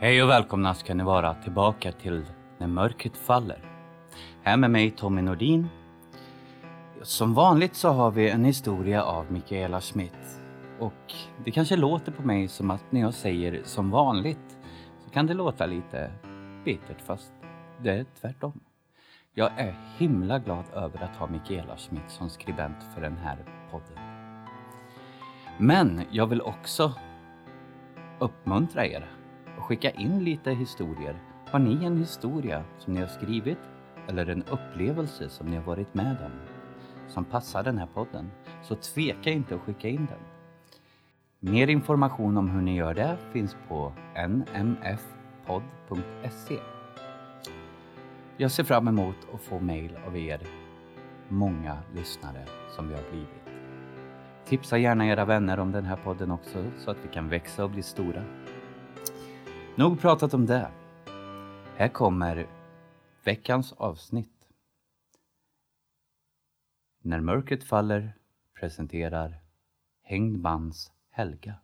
Hej och välkomna ska ni vara tillbaka till När mörkret faller. Här med mig Tommy Nordin. Som vanligt så har vi en historia av Mikaela Schmidt. Och det kanske låter på mig som att när jag säger som vanligt så kan det låta lite bittert fast det är tvärtom. Jag är himla glad över att ha Mikaela Schmidt som skribent för den här podden. Men jag vill också uppmuntra er skicka in lite historier. Har ni en historia som ni har skrivit eller en upplevelse som ni har varit med om som passar den här podden så tveka inte att skicka in den. Mer information om hur ni gör det finns på nmfpodd.se. Jag ser fram emot att få mejl av er, många lyssnare som vi har blivit. Tipsa gärna era vänner om den här podden också så att vi kan växa och bli stora. Nog pratat om det. Här kommer veckans avsnitt. När mörkret faller presenterar Hängd mans Helga.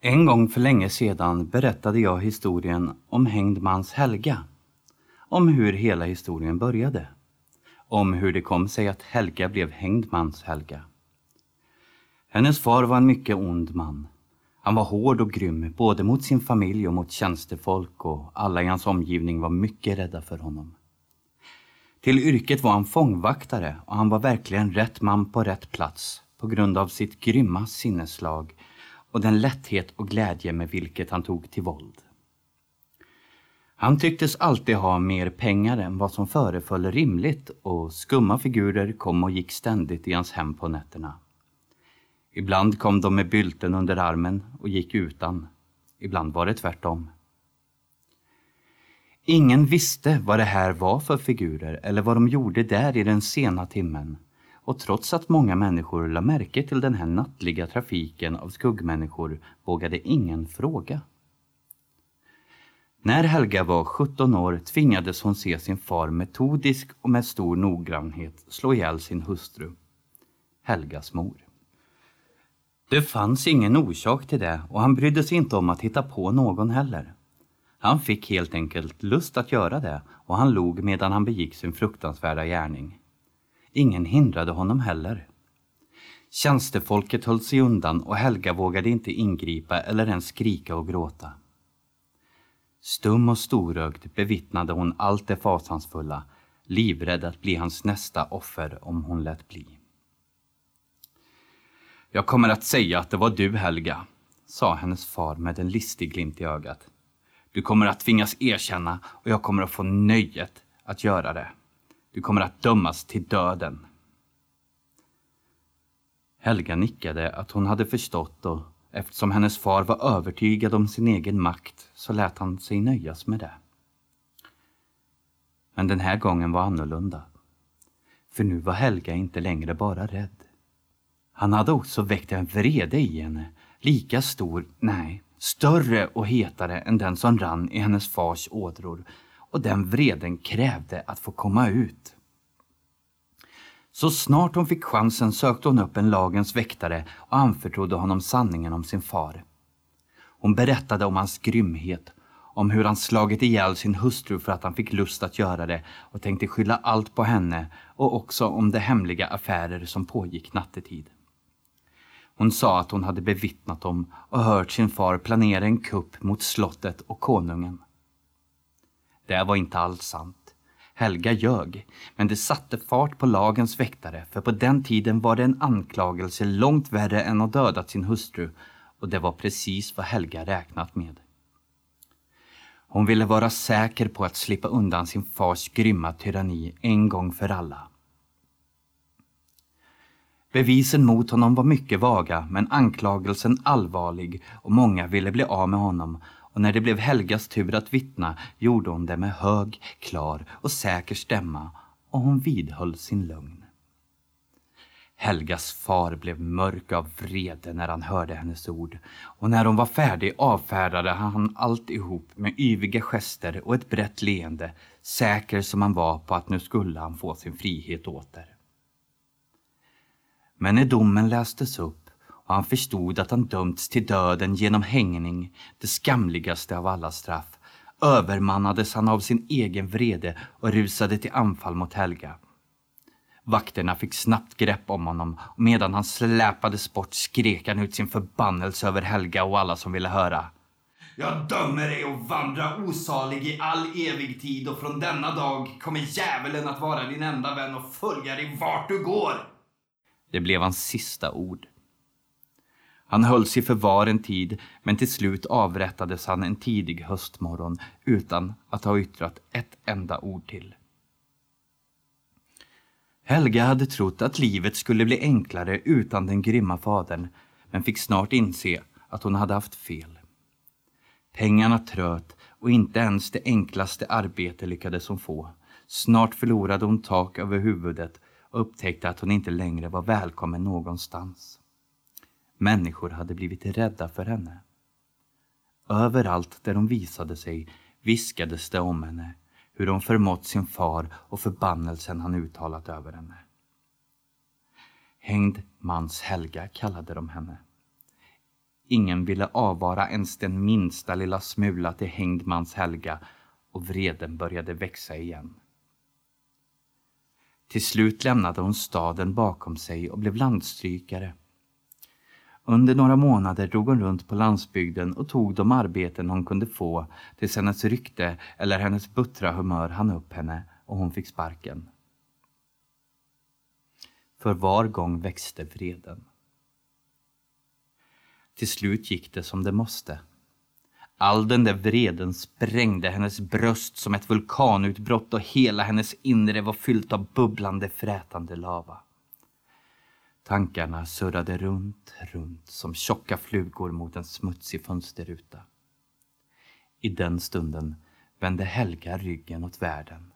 En gång för länge sedan berättade jag historien om Hängd mans Helga. Om hur hela historien började. Om hur det kom sig att Helga blev Hängd mans Helga. Hennes far var en mycket ond man. Han var hård och grym, både mot sin familj och mot tjänstefolk och alla i hans omgivning var mycket rädda för honom. Till yrket var han fångvaktare och han var verkligen rätt man på rätt plats på grund av sitt grymma sinneslag och den lätthet och glädje med vilket han tog till våld. Han tycktes alltid ha mer pengar än vad som föreföll rimligt och skumma figurer kom och gick ständigt i hans hem på nätterna. Ibland kom de med bylten under armen och gick utan. Ibland var det tvärtom. Ingen visste vad det här var för figurer eller vad de gjorde där i den sena timmen. Och trots att många människor la märke till den här nattliga trafiken av skuggmänniskor vågade ingen fråga. När Helga var 17 år tvingades hon se sin far metodisk och med stor noggrannhet slå ihjäl sin hustru, Helgas mor. Det fanns ingen orsak till det och han brydde sig inte om att hitta på någon heller. Han fick helt enkelt lust att göra det och han log medan han begick sin fruktansvärda gärning. Ingen hindrade honom heller. Tjänstefolket höll sig undan och Helga vågade inte ingripa eller ens skrika och gråta. Stum och storögd bevittnade hon allt det fasansfulla, livrädd att bli hans nästa offer om hon lät bli. Jag kommer att säga att det var du, Helga, sa hennes far med en listig glimt i ögat. Du kommer att tvingas erkänna och jag kommer att få nöjet att göra det. Du kommer att dömas till döden. Helga nickade att hon hade förstått och eftersom hennes far var övertygad om sin egen makt så lät han sig nöjas med det. Men den här gången var annorlunda. För nu var Helga inte längre bara rädd. Han hade också väckt en vrede i henne, lika stor, nej, större och hetare än den som rann i hennes fars ådror och den vreden krävde att få komma ut. Så snart hon fick chansen sökte hon upp en lagens väktare och anförtrodde honom sanningen om sin far. Hon berättade om hans grymhet, om hur han slagit ihjäl sin hustru för att han fick lust att göra det och tänkte skylla allt på henne och också om de hemliga affärer som pågick nattetid. Hon sa att hon hade bevittnat dem och hört sin far planera en kupp mot slottet och konungen. Det var inte alls sant. Helga ljög, men det satte fart på lagens väktare för på den tiden var det en anklagelse långt värre än att dödat sin hustru och det var precis vad Helga räknat med. Hon ville vara säker på att slippa undan sin fars grymma tyranni en gång för alla. Bevisen mot honom var mycket vaga men anklagelsen allvarlig och många ville bli av med honom och när det blev Helgas tur att vittna gjorde hon det med hög, klar och säker stämma och hon vidhöll sin lögn. Helgas far blev mörk av vrede när han hörde hennes ord och när hon var färdig avfärdade han alltihop med yviga gester och ett brett leende, säker som han var på att nu skulle han få sin frihet åter. Men när domen lästes upp han förstod att han dömts till döden genom hängning, det skamligaste av alla straff, övermannades han av sin egen vrede och rusade till anfall mot Helga. Vakterna fick snabbt grepp om honom och medan han släpades bort skrek han ut sin förbannelse över Helga och alla som ville höra. Jag dömer dig att vandra osalig i all evig tid och från denna dag kommer djävulen att vara din enda vän och följa dig vart du går. Det blev hans sista ord. Han hölls i förvar en tid, men till slut avrättades han en tidig höstmorgon utan att ha yttrat ett enda ord till. Helga hade trott att livet skulle bli enklare utan den grymma fadern, men fick snart inse att hon hade haft fel. Pengarna tröt och inte ens det enklaste arbete lyckades hon få. Snart förlorade hon tak över huvudet och upptäckte att hon inte längre var välkommen någonstans. Människor hade blivit rädda för henne. Överallt där hon visade sig viskades det om henne hur hon förmått sin far och förbannelsen han uttalat över henne. Hängd mans Helga kallade de henne. Ingen ville avvara ens den minsta lilla smula till hängd mans Helga och vreden började växa igen. Till slut lämnade hon staden bakom sig och blev landstrykare. Under några månader drog hon runt på landsbygden och tog de arbeten hon kunde få tills hennes rykte eller hennes buttra humör hann upp henne och hon fick sparken. För var gång växte vreden. Till slut gick det som det måste. All den där vreden sprängde hennes bröst som ett vulkanutbrott och hela hennes inre var fyllt av bubblande frätande lava. Tankarna surrade runt, runt som tjocka flugor mot en smutsig fönsterruta. I den stunden vände Helga ryggen åt världen.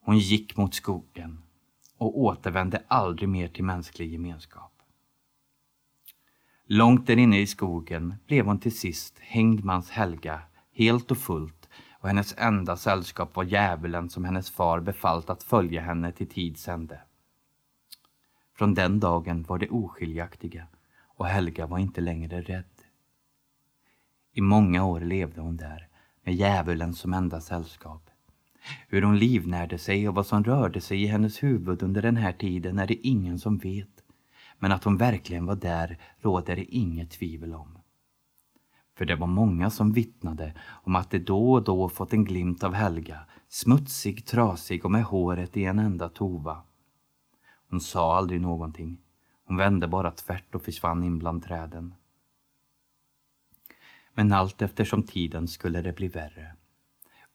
Hon gick mot skogen och återvände aldrig mer till mänsklig gemenskap. Långt där inne i skogen blev hon till sist hängdmans Helga helt och fullt och hennes enda sällskap var djävulen som hennes far befallt att följa henne till tids ände. Från den dagen var de oskiljaktiga och Helga var inte längre rädd. I många år levde hon där med djävulen som enda sällskap. Hur hon livnärde sig och vad som rörde sig i hennes huvud under den här tiden är det ingen som vet. Men att hon verkligen var där råder det inget tvivel om. För det var många som vittnade om att de då och då fått en glimt av Helga, smutsig, trasig och med håret i en enda tova. Hon sa aldrig någonting. Hon vände bara tvärt och försvann in bland träden. Men allt eftersom tiden skulle det bli värre.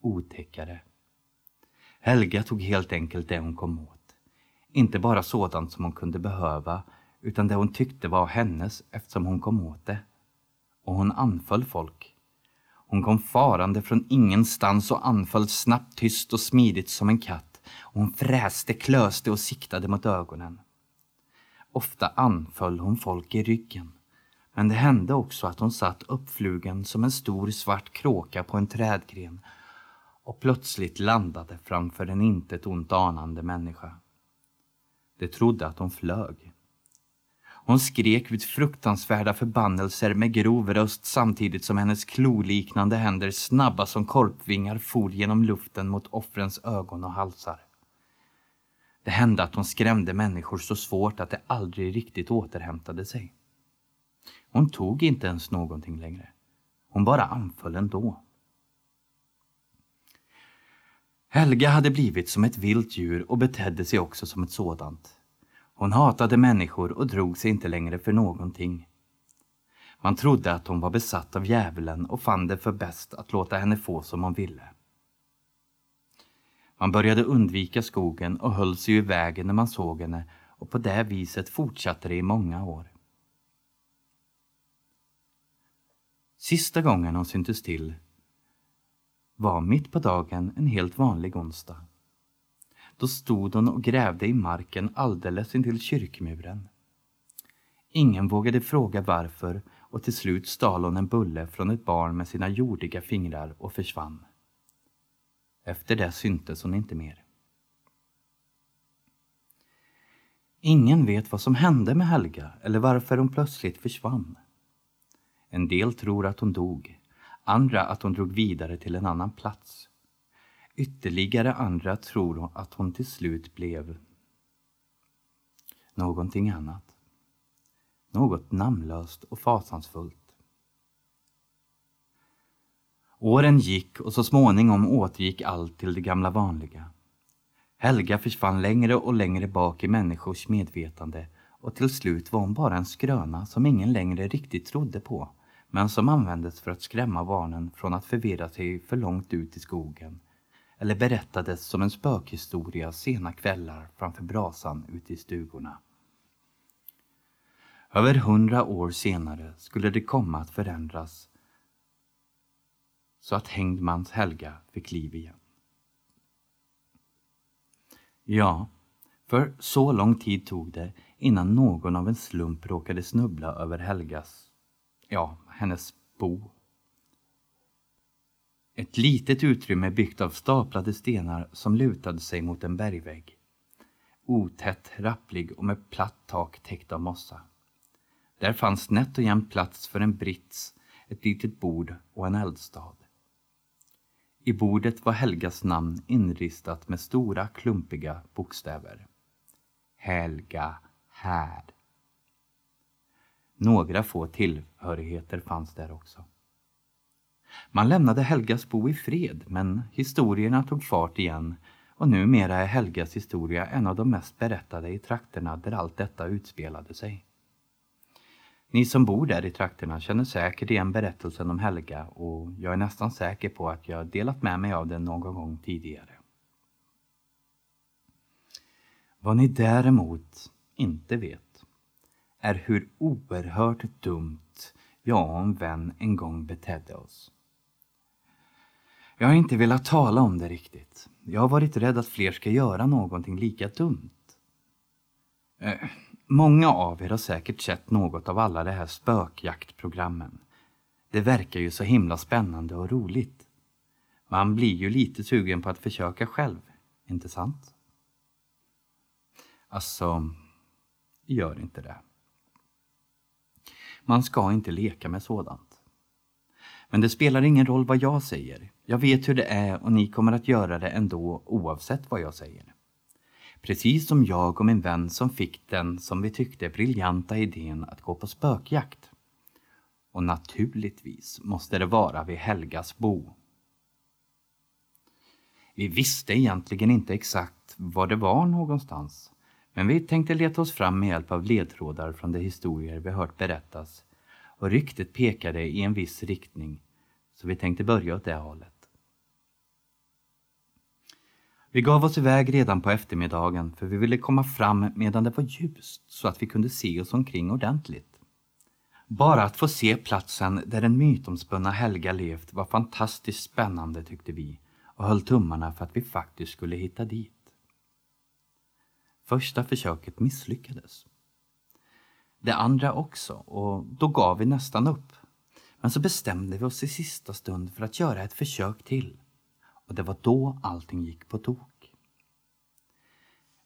Otäckare. Helga tog helt enkelt det hon kom åt. Inte bara sådant som hon kunde behöva, utan det hon tyckte var hennes eftersom hon kom åt det. Och hon anföll folk. Hon kom farande från ingenstans och anföll snabbt, tyst och smidigt som en katt hon fräste, klöste och siktade mot ögonen. Ofta anföll hon folk i ryggen. Men det hände också att hon satt uppflugen som en stor svart kråka på en trädgren och plötsligt landade framför en intet ont anande människa. De trodde att hon flög. Hon skrek ut fruktansvärda förbannelser med grov röst samtidigt som hennes kloliknande händer snabba som korpvingar for genom luften mot offrens ögon och halsar. Det hände att hon skrämde människor så svårt att de aldrig riktigt återhämtade sig. Hon tog inte ens någonting längre. Hon bara anföll ändå. Helga hade blivit som ett vilt djur och betedde sig också som ett sådant. Hon hatade människor och drog sig inte längre för någonting. Man trodde att hon var besatt av djävulen och fann det för bäst att låta henne få som hon ville. Man började undvika skogen och höll sig i vägen när man såg henne och på det viset fortsatte det i många år. Sista gången hon syntes till var mitt på dagen en helt vanlig onsdag. Då stod hon och grävde i marken alldeles intill kyrkmuren. Ingen vågade fråga varför och till slut stal hon en bulle från ett barn med sina jordiga fingrar och försvann. Efter det syntes hon inte mer. Ingen vet vad som hände med Helga eller varför hon plötsligt försvann. En del tror att hon dog, andra att hon drog vidare till en annan plats. Ytterligare andra tror att hon till slut blev någonting annat. Något namnlöst och fasansfullt. Åren gick och så småningom återgick allt till det gamla vanliga. Helga försvann längre och längre bak i människors medvetande och till slut var hon bara en skröna som ingen längre riktigt trodde på men som användes för att skrämma barnen från att förvirra sig för långt ut i skogen eller berättades som en spökhistoria sena kvällar framför brasan ute i stugorna. Över hundra år senare skulle det komma att förändras så att Hängdmans Helga fick liv igen. Ja, för så lång tid tog det innan någon av en slump råkade snubbla över Helgas, ja, hennes bo. Ett litet utrymme byggt av staplade stenar som lutade sig mot en bergvägg. Otätt, rapplig och med platt tak täckt av mossa. Där fanns nätt och jämnt plats för en brits, ett litet bord och en eldstad. I bordet var Helgas namn inristat med stora klumpiga bokstäver. Helga här. Några få tillhörigheter fanns där också. Man lämnade Helgas bo i fred, men historierna tog fart igen och numera är Helgas historia en av de mest berättade i trakterna där allt detta utspelade sig. Ni som bor där i trakterna känner säkert igen berättelsen om Helga och jag är nästan säker på att jag delat med mig av den någon gång tidigare. Vad ni däremot inte vet är hur oerhört dumt jag och en vän en gång betedde oss. Jag har inte velat tala om det riktigt. Jag har varit rädd att fler ska göra någonting lika dumt. Eh, Många av er har säkert sett något av alla de här spökjaktprogrammen. Det verkar ju så himla spännande och roligt. Man blir ju lite sugen på att försöka själv, inte sant? Alltså, gör inte det. Man ska inte leka med sådant. Men det spelar ingen roll vad jag säger. Jag vet hur det är och ni kommer att göra det ändå oavsett vad jag säger. Precis som jag och min vän som fick den, som vi tyckte, briljanta idén att gå på spökjakt. Och naturligtvis måste det vara vid Helgas bo. Vi visste egentligen inte exakt var det var någonstans. Men vi tänkte leta oss fram med hjälp av ledtrådar från de historier vi hört berättas. Och ryktet pekade i en viss riktning, så vi tänkte börja åt det hållet. Vi gav oss iväg redan på eftermiddagen för vi ville komma fram medan det var ljust så att vi kunde se oss omkring ordentligt. Bara att få se platsen där den mytomspunna Helga levt var fantastiskt spännande tyckte vi och höll tummarna för att vi faktiskt skulle hitta dit. Första försöket misslyckades. Det andra också och då gav vi nästan upp. Men så bestämde vi oss i sista stund för att göra ett försök till och det var då allting gick på tok.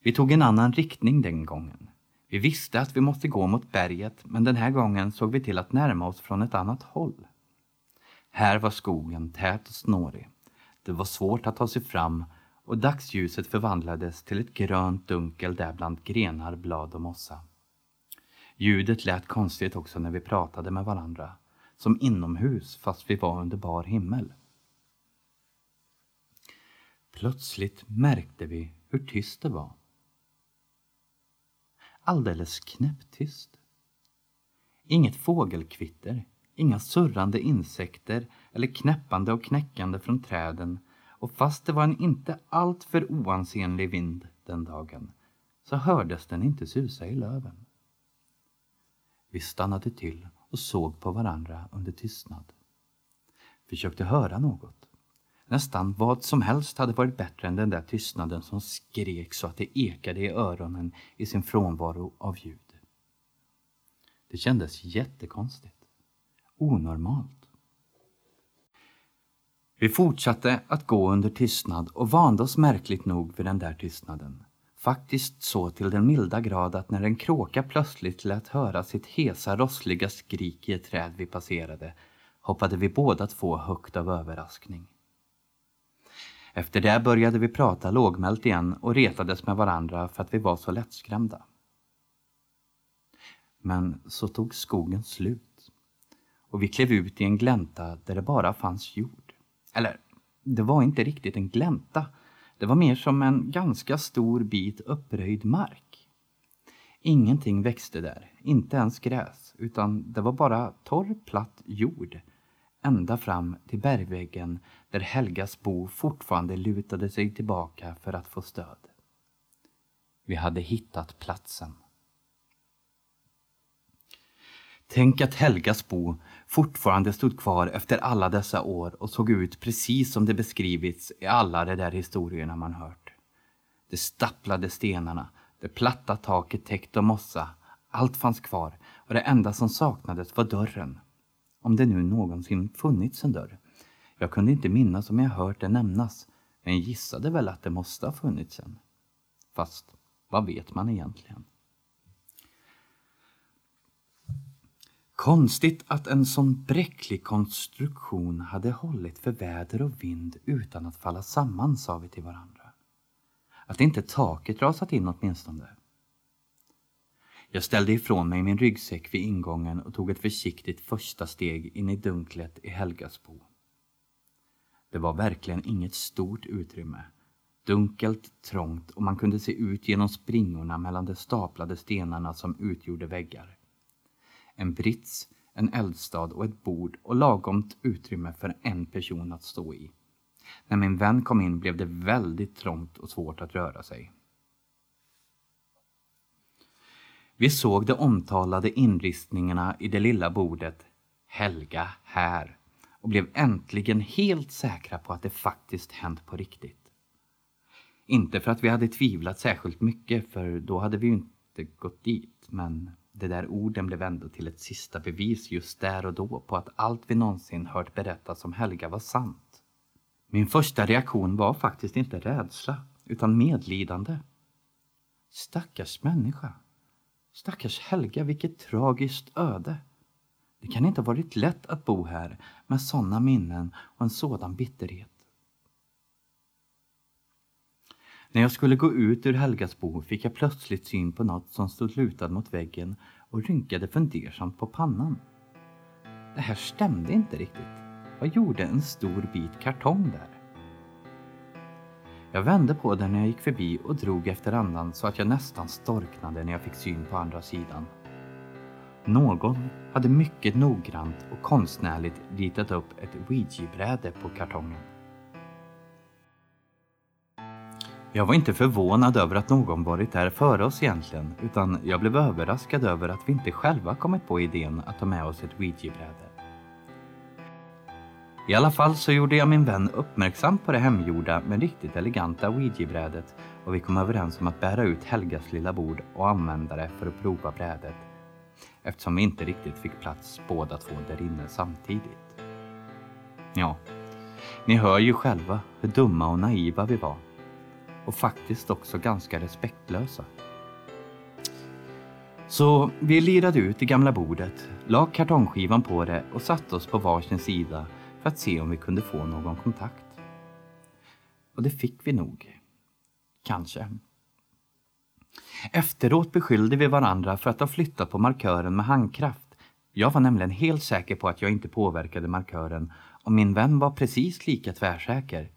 Vi tog en annan riktning den gången. Vi visste att vi måste gå mot berget men den här gången såg vi till att närma oss från ett annat håll. Här var skogen tät och snårig. Det var svårt att ta sig fram och dagsljuset förvandlades till ett grönt dunkel där bland grenar, blad och mossa. Ljudet lät konstigt också när vi pratade med varandra, som inomhus fast vi var under bar himmel. Plötsligt märkte vi hur tyst det var. Alldeles knäpptyst. Inget fågelkvitter, inga surrande insekter eller knäppande och knäckande från träden och fast det var en inte alltför oansenlig vind den dagen så hördes den inte susa i löven. Vi stannade till och såg på varandra under tystnad. Försökte höra något Nästan vad som helst hade varit bättre än den där tystnaden som skrek så att det ekade i öronen i sin frånvaro av ljud. Det kändes jättekonstigt. Onormalt. Vi fortsatte att gå under tystnad och vande oss märkligt nog vid den där tystnaden. Faktiskt så till den milda grad att när en kråka plötsligt lät höra sitt hesa rossliga skrik i ett träd vi passerade hoppade vi båda två högt av överraskning. Efter det började vi prata lågmält igen och retades med varandra för att vi var så lättskrämda. Men så tog skogen slut och vi klev ut i en glänta där det bara fanns jord. Eller, det var inte riktigt en glänta. Det var mer som en ganska stor bit uppröjd mark. Ingenting växte där, inte ens gräs, utan det var bara torr platt jord ända fram till bergväggen där Helgas bo fortfarande lutade sig tillbaka för att få stöd. Vi hade hittat platsen. Tänk att Helgas bo fortfarande stod kvar efter alla dessa år och såg ut precis som det beskrivits i alla de där historierna man hört. De stapplade stenarna, det platta taket täckt av mossa, allt fanns kvar och det enda som saknades var dörren. Om det nu någonsin funnits en dörr. Jag kunde inte minnas om jag hört det nämnas, men gissade väl att det måste ha funnits en. Fast, vad vet man egentligen? Konstigt att en sån bräcklig konstruktion hade hållit för väder och vind utan att falla samman, sa vi till varandra. Att inte taket rasat in åtminstone. Jag ställde ifrån mig min ryggsäck vid ingången och tog ett försiktigt första steg in i dunklet i Helgasbo. Det var verkligen inget stort utrymme. Dunkelt, trångt och man kunde se ut genom springorna mellan de staplade stenarna som utgjorde väggar. En brits, en eldstad och ett bord och lagomt utrymme för en person att stå i. När min vän kom in blev det väldigt trångt och svårt att röra sig. Vi såg de omtalade inristningarna i det lilla bordet Helga här och blev äntligen helt säkra på att det faktiskt hänt på riktigt. Inte för att vi hade tvivlat särskilt mycket, för då hade vi ju inte gått dit, men de där orden blev ändå till ett sista bevis just där och då på att allt vi någonsin hört berättas om Helga var sant. Min första reaktion var faktiskt inte rädsla, utan medlidande. Stackars människa. Stackars Helga, vilket tragiskt öde. Det kan inte ha varit lätt att bo här med sådana minnen och en sådan bitterhet. När jag skulle gå ut ur Helgas bo fick jag plötsligt syn på något som stod lutad mot väggen och rynkade fundersamt på pannan. Det här stämde inte riktigt. Vad gjorde en stor bit kartong där? Jag vände på den när jag gick förbi och drog efter andan så att jag nästan storknade när jag fick syn på andra sidan. Någon hade mycket noggrant och konstnärligt ritat upp ett ouija-bräde på kartongen. Jag var inte förvånad över att någon varit där före oss egentligen, utan jag blev överraskad över att vi inte själva kommit på idén att ta med oss ett ouija-bräde. I alla fall så gjorde jag min vän uppmärksam på det hemgjorda men riktigt eleganta ouija-brädet och vi kom överens om att bära ut Helgas lilla bord och använda det för att prova brädet eftersom vi inte riktigt fick plats båda två där inne samtidigt. Ja, ni hör ju själva hur dumma och naiva vi var. Och faktiskt också ganska respektlösa. Så vi lirade ut det gamla bordet, la kartongskivan på det och satte oss på varsin sida för att se om vi kunde få någon kontakt. Och det fick vi nog. Kanske. Efteråt beskyllde vi varandra för att ha flyttat på markören med handkraft. Jag var nämligen helt säker på att jag inte påverkade markören och min vän var precis lika tvärsäker.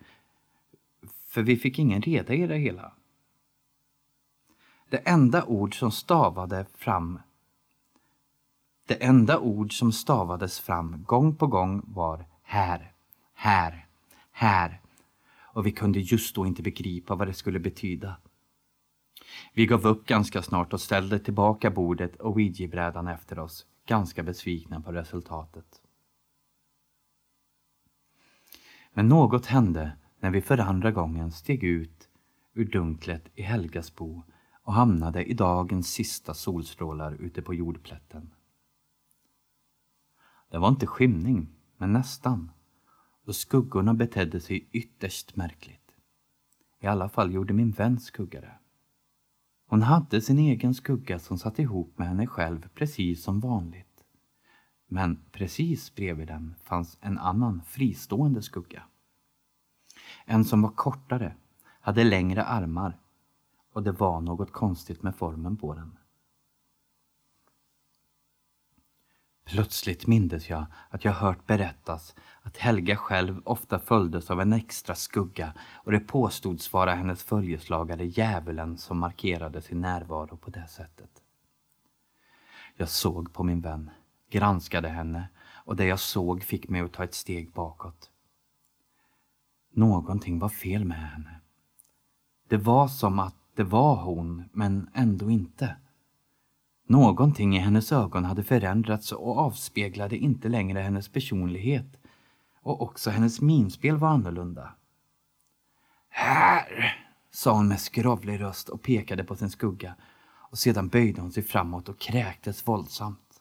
För vi fick ingen reda i det hela. Det enda ord som stavade fram det enda ord som stavades fram gång på gång var här, här, här. Och vi kunde just då inte begripa vad det skulle betyda. Vi gav upp ganska snart och ställde tillbaka bordet och ouijibrädan efter oss, ganska besvikna på resultatet. Men något hände när vi för andra gången steg ut ur dunklet i Helgasbo och hamnade i dagens sista solstrålar ute på jordplätten. Det var inte skymning, men nästan. Och skuggorna betedde sig ytterst märkligt. I alla fall gjorde min vän skugga det. Hon hade sin egen skugga som satt ihop med henne själv precis som vanligt. Men precis bredvid den fanns en annan fristående skugga. En som var kortare, hade längre armar och det var något konstigt med formen på den. Plötsligt mindes jag att jag hört berättas att Helga själv ofta följdes av en extra skugga och det påstods vara hennes följeslagare djävulen som markerade sin närvaro på det sättet. Jag såg på min vän, granskade henne och det jag såg fick mig att ta ett steg bakåt. Någonting var fel med henne. Det var som att det var hon, men ändå inte. Någonting i hennes ögon hade förändrats och avspeglade inte längre hennes personlighet. Och också hennes minspel var annorlunda. Här! sa hon med skrovlig röst och pekade på sin skugga. Och sedan böjde hon sig framåt och kräktes våldsamt.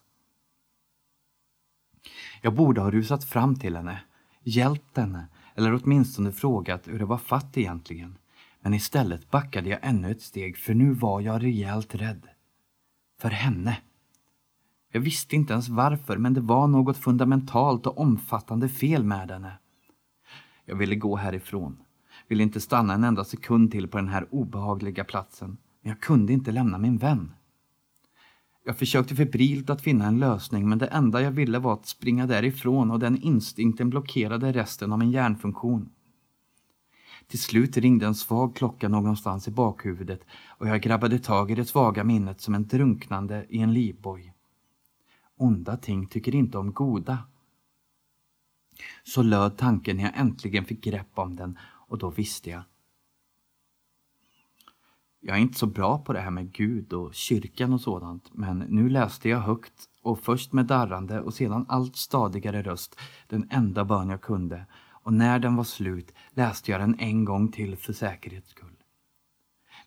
Jag borde ha rusat fram till henne, hjälpt henne eller åtminstone frågat hur det var fatt egentligen. Men istället backade jag ännu ett steg för nu var jag rejält rädd. För henne. Jag visste inte ens varför, men det var något fundamentalt och omfattande fel med henne. Jag ville gå härifrån. Ville inte stanna en enda sekund till på den här obehagliga platsen. Men jag kunde inte lämna min vän. Jag försökte febrilt att finna en lösning, men det enda jag ville var att springa därifrån och den instinkten blockerade resten av min hjärnfunktion. Till slut ringde en svag klocka någonstans i bakhuvudet och jag grabbade tag i det svaga minnet som en drunknande i en livboj. Onda ting tycker inte om goda. Så löd tanken när jag äntligen fick grepp om den och då visste jag. Jag är inte så bra på det här med Gud och kyrkan och sådant, men nu läste jag högt och först med darrande och sedan allt stadigare röst den enda bön jag kunde och när den var slut läste jag den en gång till för säkerhets skull.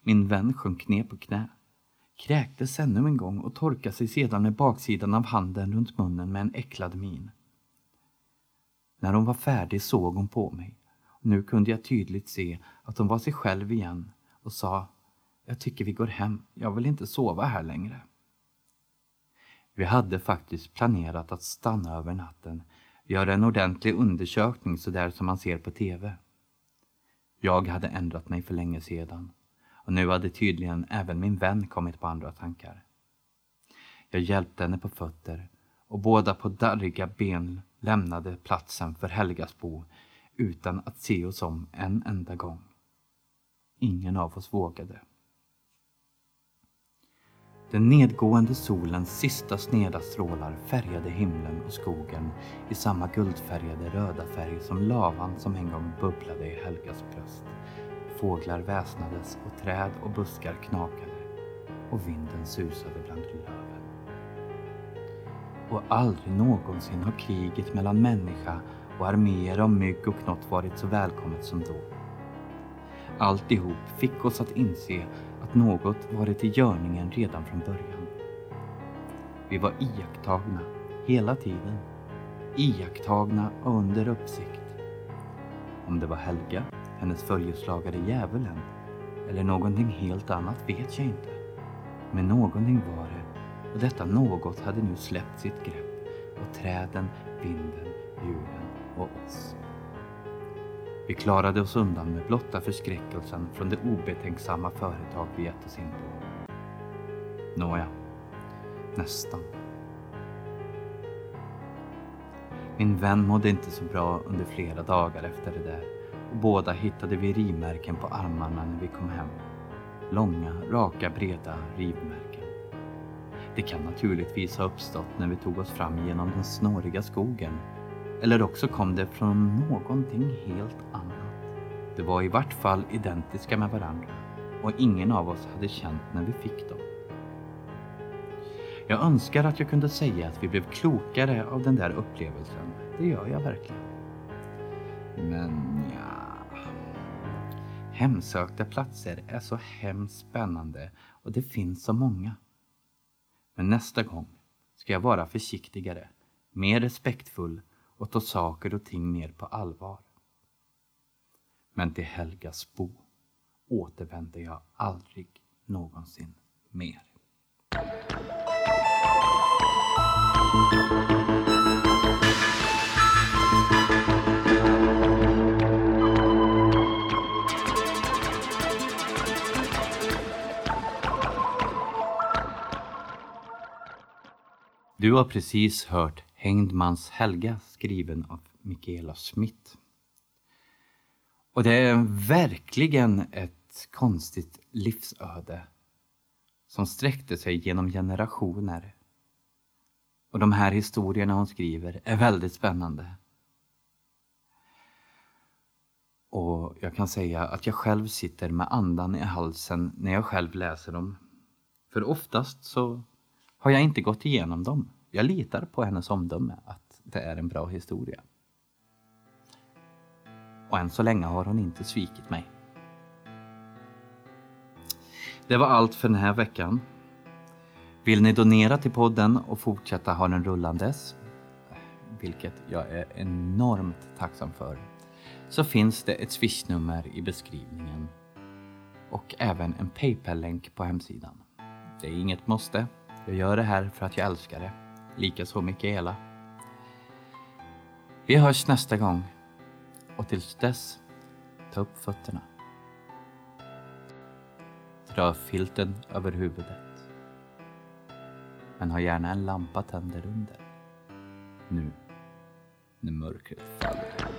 Min vän sjönk ner på knä, kräktes ännu en gång och torkade sig sedan med baksidan av handen runt munnen med en äcklad min. När hon var färdig såg hon på mig. Och nu kunde jag tydligt se att hon var sig själv igen och sa jag tycker vi går hem. Jag vill inte sova här längre. Vi hade faktiskt planerat att stanna över natten göra en ordentlig undersökning så där som man ser på TV. Jag hade ändrat mig för länge sedan och nu hade tydligen även min vän kommit på andra tankar. Jag hjälpte henne på fötter och båda på darriga ben lämnade platsen för Helgasbo utan att se oss om en enda gång. Ingen av oss vågade. Den nedgående solens sista sneda strålar färgade himlen och skogen i samma guldfärgade röda färg som lavan som en gång bubblade i Helgas bröst. Fåglar väsnades och träd och buskar knakade och vinden susade bland löven. Och aldrig någonsin har kriget mellan människa och arméer av mygg och knott varit så välkommet som då. Alltihop fick oss att inse att något varit i görningen redan från början. Vi var iakttagna hela tiden. Iakttagna och under uppsikt. Om det var Helga, hennes följeslagare djävulen eller någonting helt annat vet jag inte. Men någonting var det och detta något hade nu släppt sitt grepp och träden, vinden, djuren och oss. Vi klarade oss undan med blotta förskräckelsen från det obetänksamma företag vi gett oss in på. Nåja, nästan. Min vän mådde inte så bra under flera dagar efter det där och båda hittade vi rivmärken på armarna när vi kom hem. Långa, raka, breda rivmärken. Det kan naturligtvis ha uppstått när vi tog oss fram genom den snåriga skogen eller också kom det från någonting helt. De var i vart fall identiska med varandra och ingen av oss hade känt när vi fick dem. Jag önskar att jag kunde säga att vi blev klokare av den där upplevelsen. Det gör jag verkligen. Men ja... Hemsökta platser är så hemskt spännande och det finns så många. Men nästa gång ska jag vara försiktigare, mer respektfull och ta saker och ting mer på allvar. Men till Helgas bo återvänder jag aldrig någonsin mer. Du har precis hört Hängdmans Helga skriven av Michaela Smith. Och det är verkligen ett konstigt livsöde som sträckte sig genom generationer. Och de här historierna hon skriver är väldigt spännande. Och jag kan säga att jag själv sitter med andan i halsen när jag själv läser dem. För oftast så har jag inte gått igenom dem. Jag litar på hennes omdöme att det är en bra historia. Och än så länge har hon inte svikit mig. Det var allt för den här veckan. Vill ni donera till podden och fortsätta ha den rullandes, vilket jag är enormt tacksam för, så finns det ett swishnummer i beskrivningen och även en Paypal-länk på hemsidan. Det är inget måste. Jag gör det här för att jag älskar det. Likaså Mikaela. Vi hörs nästa gång och tills dess, ta upp fötterna. Dra filten över huvudet. Men ha gärna en lampa tänd under. Nu, när mörkret faller.